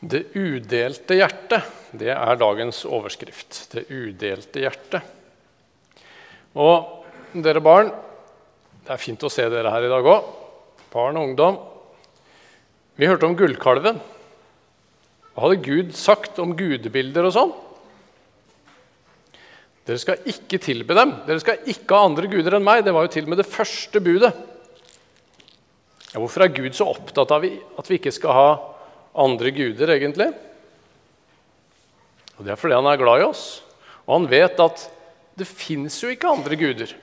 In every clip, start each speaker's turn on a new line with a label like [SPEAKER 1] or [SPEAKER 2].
[SPEAKER 1] Det udelte hjertet, det er dagens overskrift. Det udelte hjertet. Og dere barn, det er fint å se dere her i dag òg. Barn og ungdom. Vi hørte om gullkalven. Hva hadde Gud sagt om gudebilder og sånn? Dere skal ikke tilbe dem. Dere skal ikke ha andre guder enn meg. Det var jo til og med det første budet. Ja, hvorfor er Gud så opptatt av at vi ikke skal ha andre guder, egentlig? Og Det er fordi han er glad i oss, og han vet at det fins jo ikke andre guder.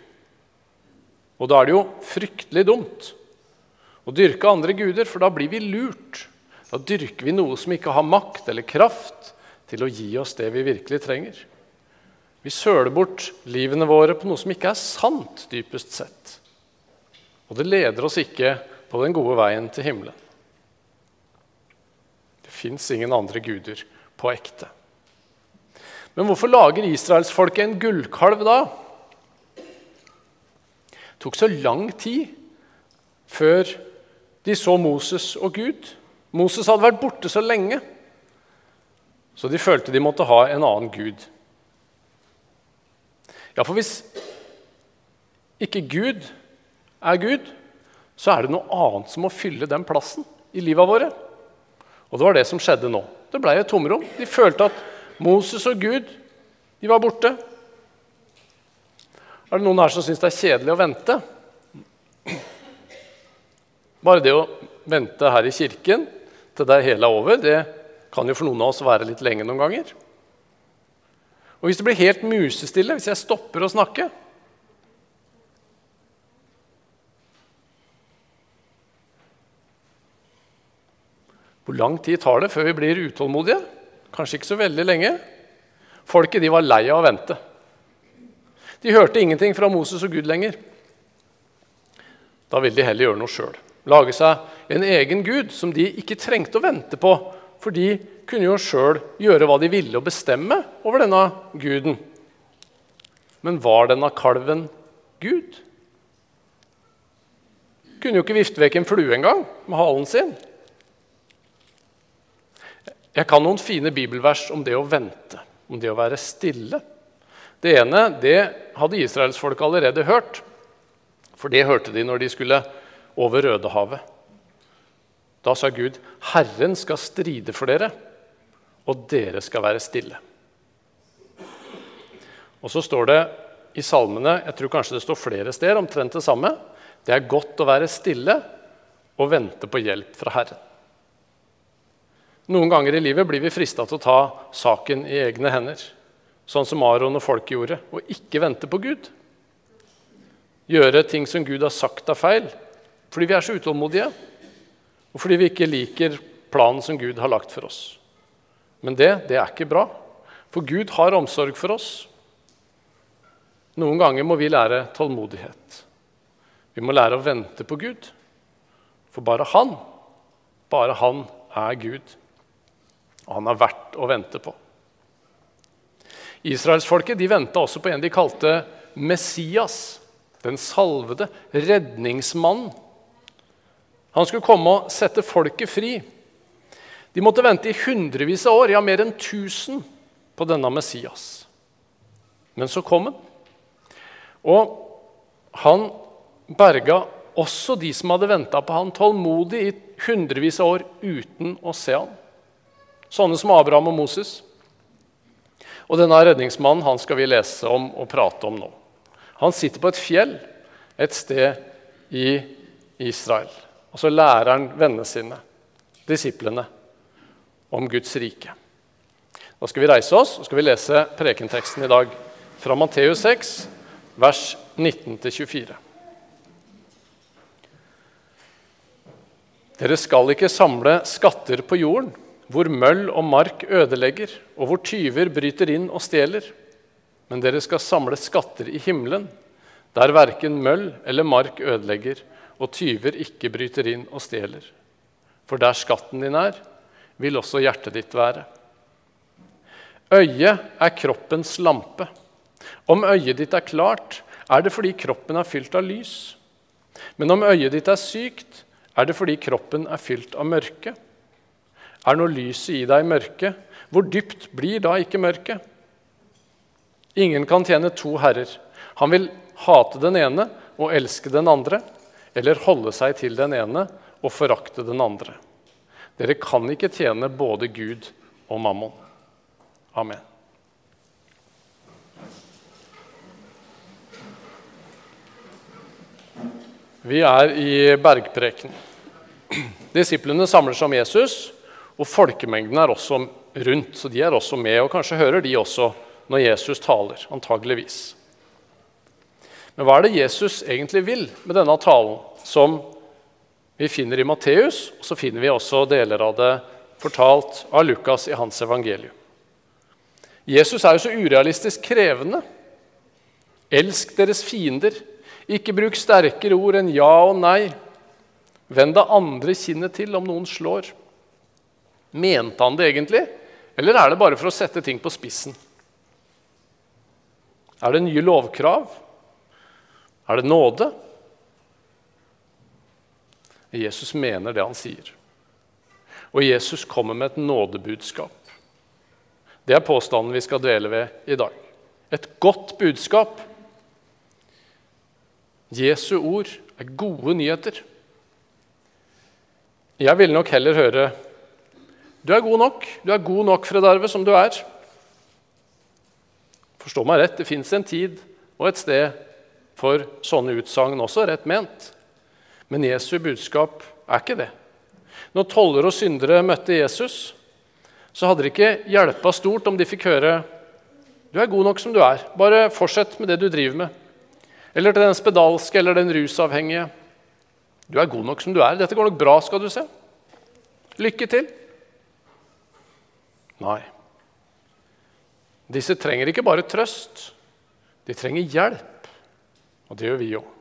[SPEAKER 1] Og da er det jo fryktelig dumt å dyrke andre guder, for da blir vi lurt. Da dyrker vi noe som ikke har makt eller kraft til å gi oss det vi virkelig trenger. Vi søler bort livene våre på noe som ikke er sant, dypest sett. Og det leder oss ikke på den gode veien til himmelen. Fins ingen andre guder på ekte. Men hvorfor lager israelsfolket en gullkalv da? Det tok så lang tid før de så Moses og Gud. Moses hadde vært borte så lenge, så de følte de måtte ha en annen gud. Ja, for hvis ikke Gud er Gud, så er det noe annet som må fylle den plassen i livet våre. Og det var det som skjedde nå. Det ble et tomrom. De følte at Moses og Gud de var borte. Er det noen her som syns det er kjedelig å vente? Bare det å vente her i kirken til det hele er over, det kan jo for noen av oss være litt lenge noen ganger. Og hvis det blir helt musestille, hvis jeg stopper å snakke, Hvor lang tid tar det før vi blir utålmodige? Kanskje ikke så veldig lenge. Folket de var lei av å vente. De hørte ingenting fra Moses og Gud lenger. Da ville de heller gjøre noe sjøl. Lage seg en egen gud som de ikke trengte å vente på, for de kunne jo sjøl gjøre hva de ville og bestemme over denne guden. Men var denne kalven Gud? Kunne jo ikke vifte vekk en flue engang med halen sin. Jeg kan noen fine bibelvers om det å vente, om det å være stille. Det ene det hadde israelsfolket allerede hørt, for det hørte de når de skulle over Rødehavet. Da sa Gud, 'Herren skal stride for dere, og dere skal være stille'. Og så står det i salmene, jeg tror kanskje det står flere steder, omtrent det samme. Det er godt å være stille og vente på hjelp fra Herren. Noen ganger i livet blir vi frista til å ta saken i egne hender, sånn som Aron og folket gjorde, og ikke vente på Gud. Gjøre ting som Gud har sagt er feil, fordi vi er så utålmodige, og fordi vi ikke liker planen som Gud har lagt for oss. Men det, det er ikke bra, for Gud har omsorg for oss. Noen ganger må vi lære tålmodighet. Vi må lære å vente på Gud. For bare Han, bare Han er Gud. Og han er verdt å vente på. Israelsfolket venta også på en de kalte Messias, den salvede redningsmannen. Han skulle komme og sette folket fri. De måtte vente i hundrevis av år, ja, mer enn 1000, på denne Messias. Men så kom han. Og han berga også de som hadde venta på han tålmodig i hundrevis av år uten å se han. Sånne som Abraham og Moses. Og denne redningsmannen han skal vi lese om og prate om nå. Han sitter på et fjell et sted i Israel. Og så lærer han vennene sine, disiplene, om Guds rike. Da skal vi reise oss og skal vi lese prekenteksten i dag fra Matteus 6, vers 19-24. Dere skal ikke samle skatter på jorden hvor møll og mark ødelegger, og hvor tyver bryter inn og stjeler. Men dere skal samle skatter i himmelen, der verken møll eller mark ødelegger, og tyver ikke bryter inn og stjeler. For der skatten din er, vil også hjertet ditt være. Øyet er kroppens lampe. Om øyet ditt er klart, er det fordi kroppen er fylt av lys. Men om øyet ditt er sykt, er det fordi kroppen er fylt av mørke. Er når lyset i deg mørke. Hvor dypt blir da ikke mørket? Ingen kan tjene to herrer. Han vil hate den ene og elske den andre, eller holde seg til den ene og forakte den andre. Dere kan ikke tjene både Gud og mammon. Amen. Vi er i bergpreken. Disiplene samler seg om Jesus, og folkemengden er også rundt. Så de er også med, og kanskje hører de også når Jesus taler. antageligvis. Men hva er det Jesus egentlig vil med denne talen, som vi finner i Matteus, og så finner vi også deler av det fortalt av Lukas i hans evangelium? Jesus er jo så urealistisk krevende. Elsk deres fiender. Ikke bruk sterkere ord enn ja og nei. Vend det andre kinnet til om noen slår. Mente han det egentlig, eller er det bare for å sette ting på spissen? Er det nye lovkrav? Er det nåde? Jesus mener det han sier. Og Jesus kommer med et nådebudskap. Det er påstanden vi skal dvele ved i dag. Et godt budskap Jesu ord er gode nyheter. Jeg ville nok heller høre du er god nok, du er god nok, Fredarve, som du er. Forstå meg rett, det fins en tid og et sted for sånne utsagn også, rett ment. Men Jesu budskap er ikke det. Når toller og syndere møtte Jesus, så hadde det ikke hjelpa stort om de fikk høre du er god nok som du er, bare fortsett med det du driver med. Eller til den spedalske eller den rusavhengige. Du er god nok som du er. Dette går nok bra, skal du se. Lykke til. Nei. Disse trenger ikke bare trøst. De trenger hjelp. Og det gjør vi òg.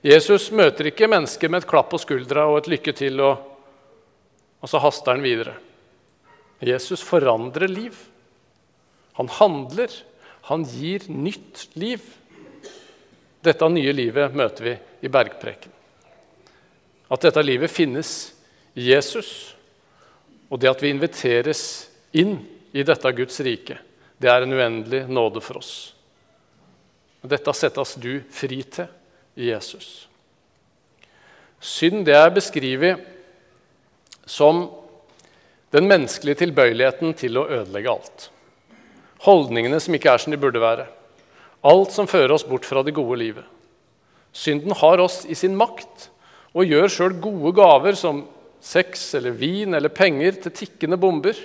[SPEAKER 1] Jesus møter ikke mennesker med et klapp på skuldra og et lykke til, og, og så haster han videre. Jesus forandrer liv. Han handler. Han gir nytt liv. Dette nye livet møter vi i bergpreken. At dette livet finnes i Jesus, og det at vi inviteres inn i dette Guds rike, det er en uendelig nåde for oss. Dette settes du fri til i Jesus. Synd det er beskrevet som den menneskelige tilbøyeligheten til å ødelegge alt. Holdningene som ikke er som de burde være. Alt som fører oss bort fra det gode livet. Synden har oss i sin makt og gjør sjøl gode gaver som sex eller vin eller penger til tikkende bomber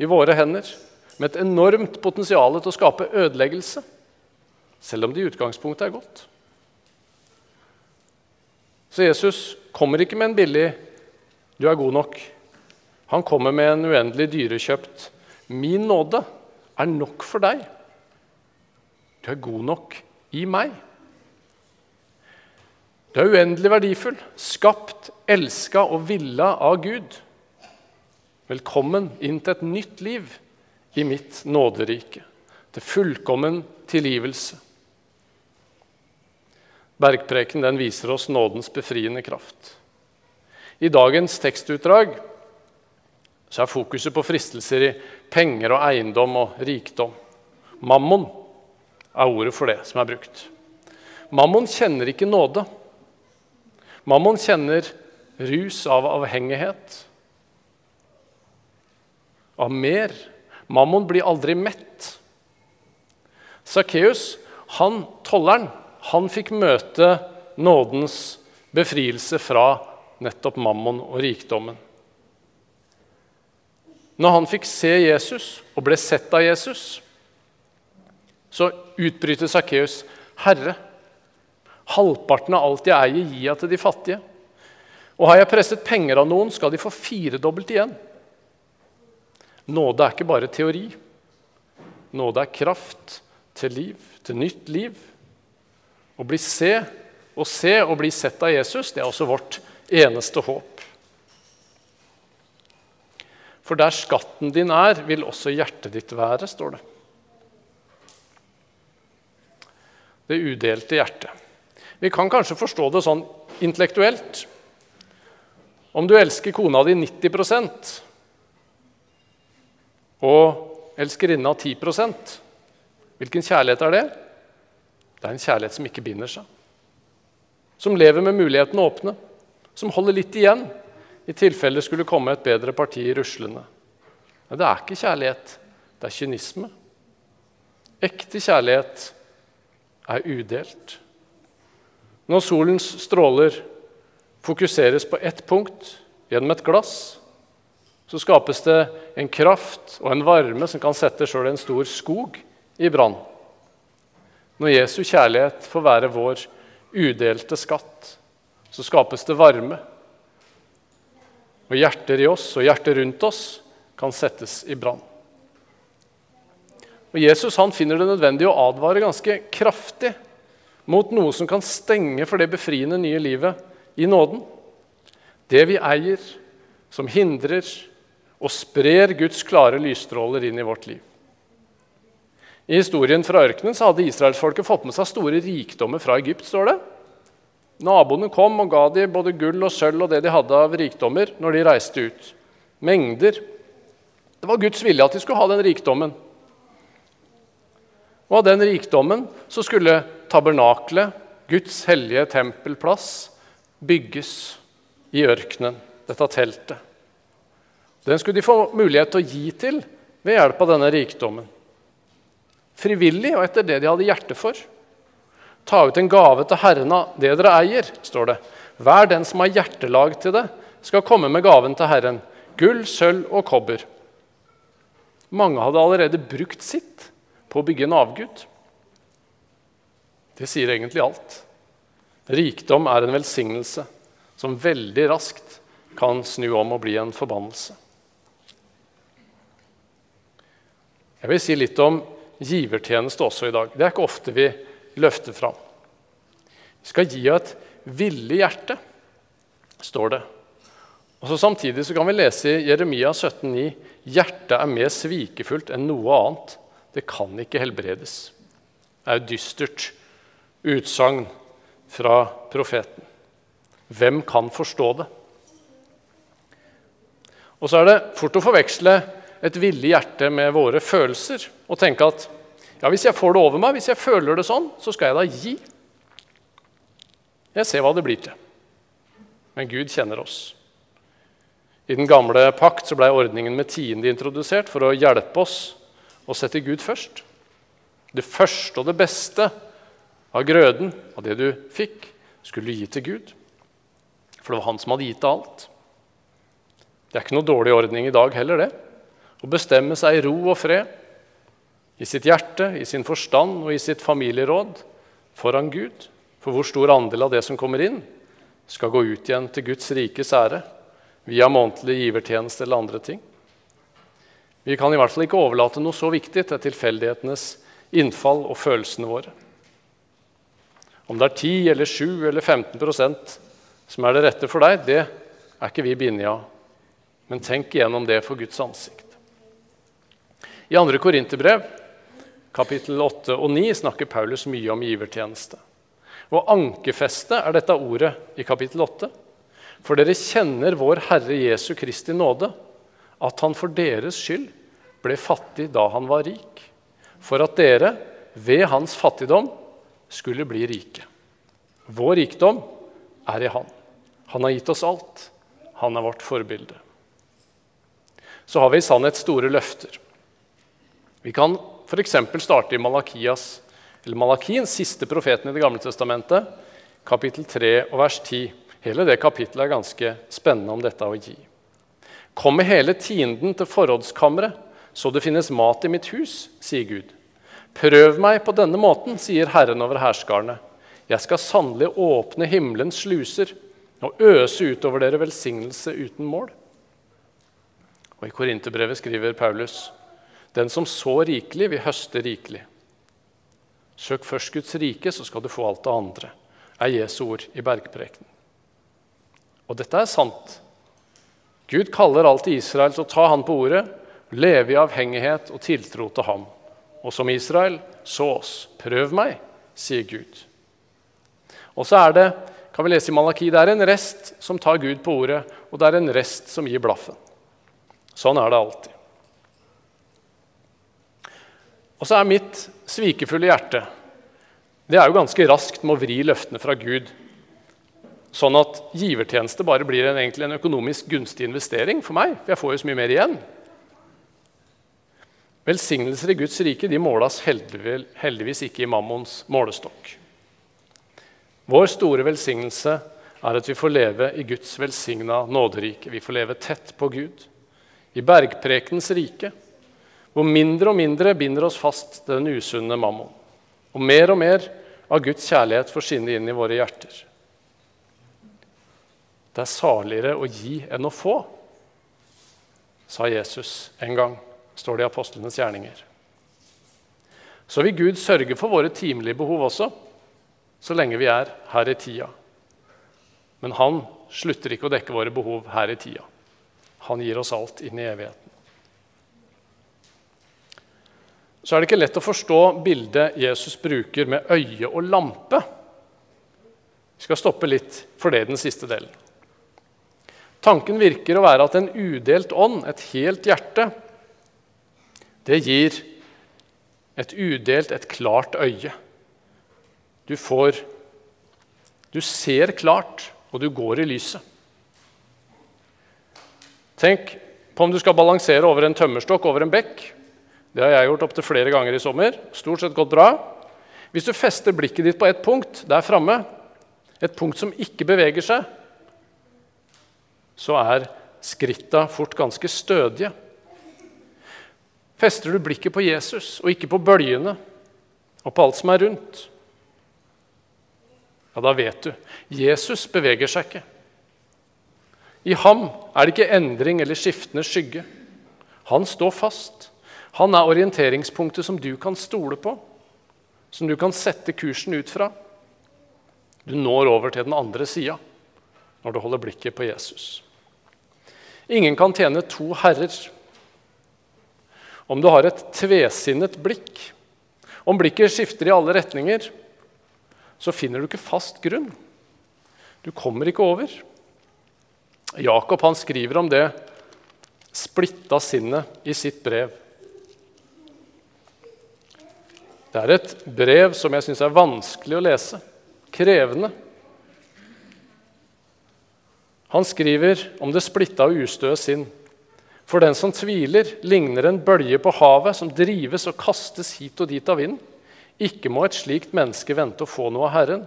[SPEAKER 1] i våre hender, med et enormt potensial til å skape ødeleggelse, selv om det i utgangspunktet er godt. Så Jesus kommer ikke med en billig 'du er god nok'. Han kommer med en uendelig dyrekjøpt 'min nåde er nok for deg'. Du er god nok i meg. Du er uendelig verdifull, skapt, elska og villa av Gud. Velkommen inn til et nytt liv i mitt nåderike, til fullkommen tilgivelse. Bergpreken den viser oss nådens befriende kraft. I dagens tekstutdrag så er fokuset på fristelser i penger og eiendom og rikdom. Mammon er ordet for det som er brukt. Mammon kjenner ikke nåde. Mammon kjenner rus av avhengighet, av mer. Mammon blir aldri mett. Sakkeus, han tolleren, han fikk møte nådens befrielse fra nettopp mammon og rikdommen. Når han fikk se Jesus og ble sett av Jesus, så utbryter Sakkeus, 'Herre, halvparten av alt jeg eier, gir jeg til de fattige.' 'Og har jeg presset penger av noen, skal de få firedobbelt igjen.' Nåde er ikke bare teori. Nåde er kraft til liv, til nytt liv. Å bli se og se og bli sett av Jesus, det er også vårt eneste håp. For der skatten din er, vil også hjertet ditt være, står det. det udelte hjertet. Vi kan kanskje forstå det sånn intellektuelt. Om du elsker kona di 90% og elskerinna 10% hvilken kjærlighet er det? Det er en kjærlighet som ikke binder seg. Som lever med mulighetene åpne. Som holder litt igjen i tilfelle det skulle komme et bedre parti ruslende. Men det er ikke kjærlighet, det er kynisme. Ekte kjærlighet er udelt. Når solens stråler fokuseres på ett punkt gjennom et glass, så skapes det en kraft og en varme som kan sette sjøl en stor skog i brann. Når Jesu kjærlighet får være vår udelte skatt, så skapes det varme. Og hjerter i oss og hjertet rundt oss kan settes i brann. Og Jesus han finner det nødvendig å advare ganske kraftig mot noe som kan stenge for det befriende nye livet i nåden. Det vi eier, som hindrer og sprer Guds klare lysstråler inn i vårt liv. I historien fra ørkenen så hadde israelsfolket fått med seg store rikdommer fra Egypt. står det. Naboene kom og ga dem både gull og sølv og det de hadde av rikdommer når de reiste ut. Mengder. Det var Guds vilje at de skulle ha den rikdommen. Og av den rikdommen så skulle tabernaklet, Guds hellige tempelplass, bygges i ørkenen, dette teltet. Den skulle de få mulighet til å gi til ved hjelp av denne rikdommen. Frivillig og etter det de hadde hjerte for. Ta ut en gave til Herren av det dere eier, står det. Hver den som har hjertelag til det, skal komme med gaven til Herren. Gull, sølv og kobber. Mange hadde allerede brukt sitt på å bygge en avgud. Det sier egentlig alt. Rikdom er en velsignelse som veldig raskt kan snu om og bli en forbannelse. Jeg vil si litt om givertjeneste også i dag. Det er ikke ofte vi løfter fram. Vi skal gi av et villig hjerte, står det. Og så Samtidig så kan vi lese i Jeremia 17,9.: Hjertet er mer svikefullt enn noe annet. Det kan ikke helbredes. Det er jo dystert utsagn fra profeten. Hvem kan forstå det? Og så er det fort å forveksle et villig hjerte med våre følelser og tenke at ja, hvis jeg får det over meg, hvis jeg føler det sånn, så skal jeg da gi. Jeg ser hva det blir til. Men Gud kjenner oss. I den gamle pakt så ble ordningen med tiende introdusert for å hjelpe oss å sette Gud først. Det første og det beste av grøden, av det du fikk, skulle du gi til Gud. For det var han som hadde gitt deg alt. Det er ikke noe dårlig ordning i dag heller, det. Å bestemme seg i ro og fred, i sitt hjerte, i sin forstand og i sitt familieråd foran Gud. For hvor stor andel av det som kommer inn, skal gå ut igjen til Guds rikes ære via månedlig givertjeneste eller andre ting. Vi kan i hvert fall ikke overlate noe så viktig til tilfeldighetenes innfall og følelsene våre. Om det er 10 eller 7 eller 15% som er det rette for deg, det er ikke vi bindet av. Men tenk igjennom det for Guds ansikt. I 2. Korinterbrev, kapittel 8 og 9, snakker Paulus mye om givertjeneste. Og ankerfeste er dette ordet i kapittel 8. For dere kjenner vår Herre Jesu Kristi nåde, at han for deres skyld ble fattig da han var rik, for at dere ved hans fattigdom skulle bli rike. Vår rikdom er i Han. Han har gitt oss alt. Han er vårt forbilde. Så har vi i sannhet store løfter. Vi kan f.eks. starte i Malakias, Malakiens siste profeten i Det gamle testamentet, kapittel 3 og vers 10. Hele det kapittelet er ganske spennende om dette å gi. Kom med hele tienden til forrådskammeret, så det finnes mat i mitt hus, sier Gud. Prøv meg på denne måten, sier Herren over herskarene. Jeg skal sannelig åpne himmelens sluser og øse utover dere velsignelse uten mål. Og I Korinterbrevet skriver Paulus.: den som så rikelig, vil høste rikelig. Søk først Guds rike, så skal du få alt det andre, er Jesu ord i bergprekenen. Og dette er sant. Gud kaller alltid Israel til å ta han på ordet, leve i avhengighet og tiltro til ham. Og som Israel, så oss. Prøv meg, sier Gud. Og så er det kan vi lese i Malaki, det er en rest som tar Gud på ordet, og det er en rest som gir blaffen. Sånn er det alltid. Og så er mitt svikefulle hjerte det er jo ganske raskt med å vri løftene fra Gud, sånn at givertjeneste bare blir en, egentlig en økonomisk gunstig investering for meg. For jeg får jo så mye mer igjen. Velsignelser i Guds rike de måles heldigvis ikke i mammons målestokk. Vår store velsignelse er at vi får leve i Guds velsigna nåderike. Vi får leve tett på Gud. I bergprekens rike, hvor mindre og mindre binder oss fast til den usunne mammon. Og mer og mer av Guds kjærlighet får skinne inn i våre hjerter. Det er saligere å gi enn å få, sa Jesus en gang, står det i apostlenes gjerninger. Så vil Gud sørge for våre timelige behov også, så lenge vi er her i tida. Men han slutter ikke å dekke våre behov her i tida. Han gir oss alt inn i evigheten. Så er det ikke lett å forstå bildet Jesus bruker med øye og lampe. Vi skal stoppe litt for det den siste delen. Tanken virker å være at en udelt ånd, et helt hjerte, det gir et udelt, et klart øye. Du får Du ser klart, og du går i lyset. Tenk på om du skal balansere over en tømmerstokk over en bekk. Det har jeg gjort opptil flere ganger i sommer. Stort sett gått bra. Hvis du fester blikket ditt på ett punkt der framme, et punkt som ikke beveger seg, så er skritta fort ganske stødige. Fester du blikket på Jesus og ikke på bølgene og på alt som er rundt, ja, da vet du Jesus beveger seg ikke. I ham er det ikke endring eller skiftende skygge. Han står fast. Han er orienteringspunktet som du kan stole på, som du kan sette kursen ut fra. Du når over til den andre sida når du holder blikket på Jesus. Ingen kan tjene to herrer. Om du har et tvesinnet blikk, om blikket skifter i alle retninger, så finner du ikke fast grunn. Du kommer ikke over. Jakob han skriver om det splitta sinnet i sitt brev. Det er et brev som jeg syns er vanskelig å lese. Krevende. Han skriver om det splitta og ustøe sinn. For den som tviler, ligner en bølge på havet som drives og kastes hit og dit av vind. Ikke må et slikt menneske vente å få noe av Herren,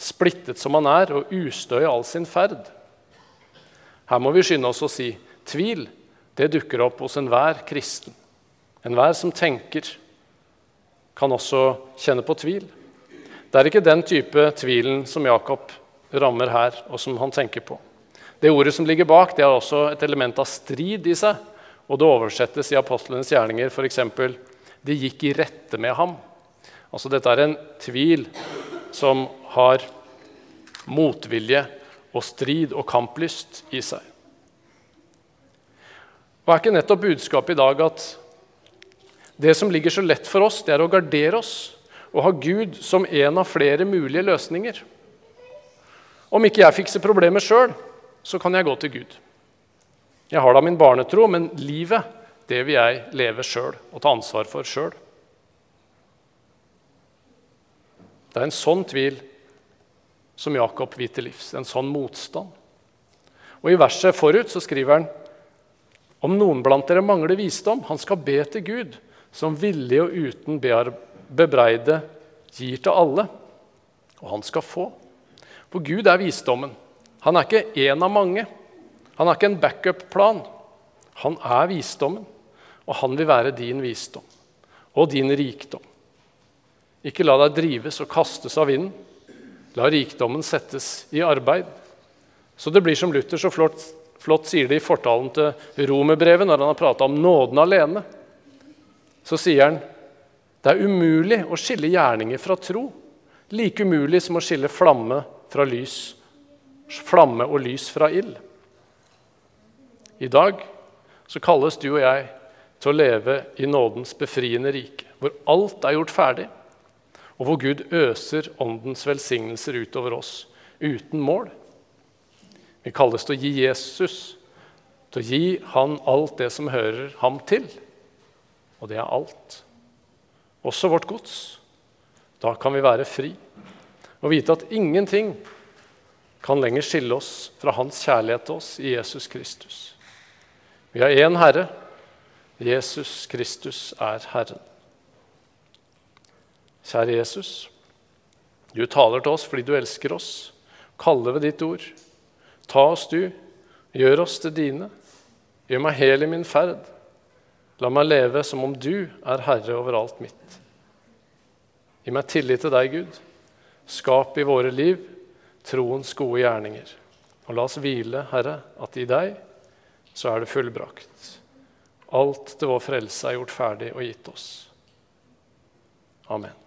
[SPEAKER 1] splittet som han er og ustø i all sin ferd. Her må vi skynde oss å si tvil det dukker opp hos enhver kristen. Enhver som tenker, kan også kjenne på tvil. Det er ikke den type tvilen som Jakob rammer her, og som han tenker på. Det ordet som ligger bak, det har også et element av strid i seg. Og det oversettes i apostlenes gjerninger f.eks.: De gikk i rette med ham. Altså Dette er en tvil som har motvilje og strid og kamplyst i seg. Og Er ikke nettopp budskapet i dag at det som ligger så lett for oss, det er å gardere oss og ha Gud som en av flere mulige løsninger? Om ikke jeg fikser problemet sjøl, så kan jeg gå til Gud. Jeg har da min barnetro, men livet det vil jeg leve sjøl og ta ansvar for sjøl. Det er en sånn tvil som Jakob vil til livs, en sånn motstand. Og I verset forut så skriver han om noen blant dere mangler visdom, han skal be til Gud, som villig og uten bebreide gir til alle, og han skal få. For Gud er visdommen. Han er ikke én av mange. Han er ikke en backup-plan. Han er visdommen, og han vil være din visdom og din rikdom. Ikke la deg drives og kastes av vinden. La rikdommen settes i arbeid. Så det blir som Luther så flott, flott sier det i fortalen til romerbrevet, når han har prata om nåden alene. Så sier han det er umulig å skille gjerninger fra tro. Like umulig som å skille flamme fra lys flamme og lys fra ild. I dag så kalles du og jeg til å leve i nådens befriende rike, hvor alt er gjort ferdig, og hvor Gud øser åndens velsignelser utover oss uten mål. Vi kalles til å gi Jesus, til å gi han alt det som hører ham til. Og det er alt. Også vårt gods. Da kan vi være fri og vite at ingenting kan lenger skille oss fra Hans kjærlighet til oss i Jesus Kristus. Vi har én Herre. Jesus Kristus er Herren. Kjære Jesus. Du taler til oss fordi du elsker oss. Kaller ved ditt ord. Ta oss, du. Gjør oss til dine. Gjør meg hel i min ferd. La meg leve som om du er herre over alt mitt. Gi meg tillit til deg, Gud. Skap i våre liv troens gode gjerninger. Og la oss hvile, Herre, at i deg så er det fullbrakt. Alt til vår frelse er gjort ferdig og gitt oss. Amen.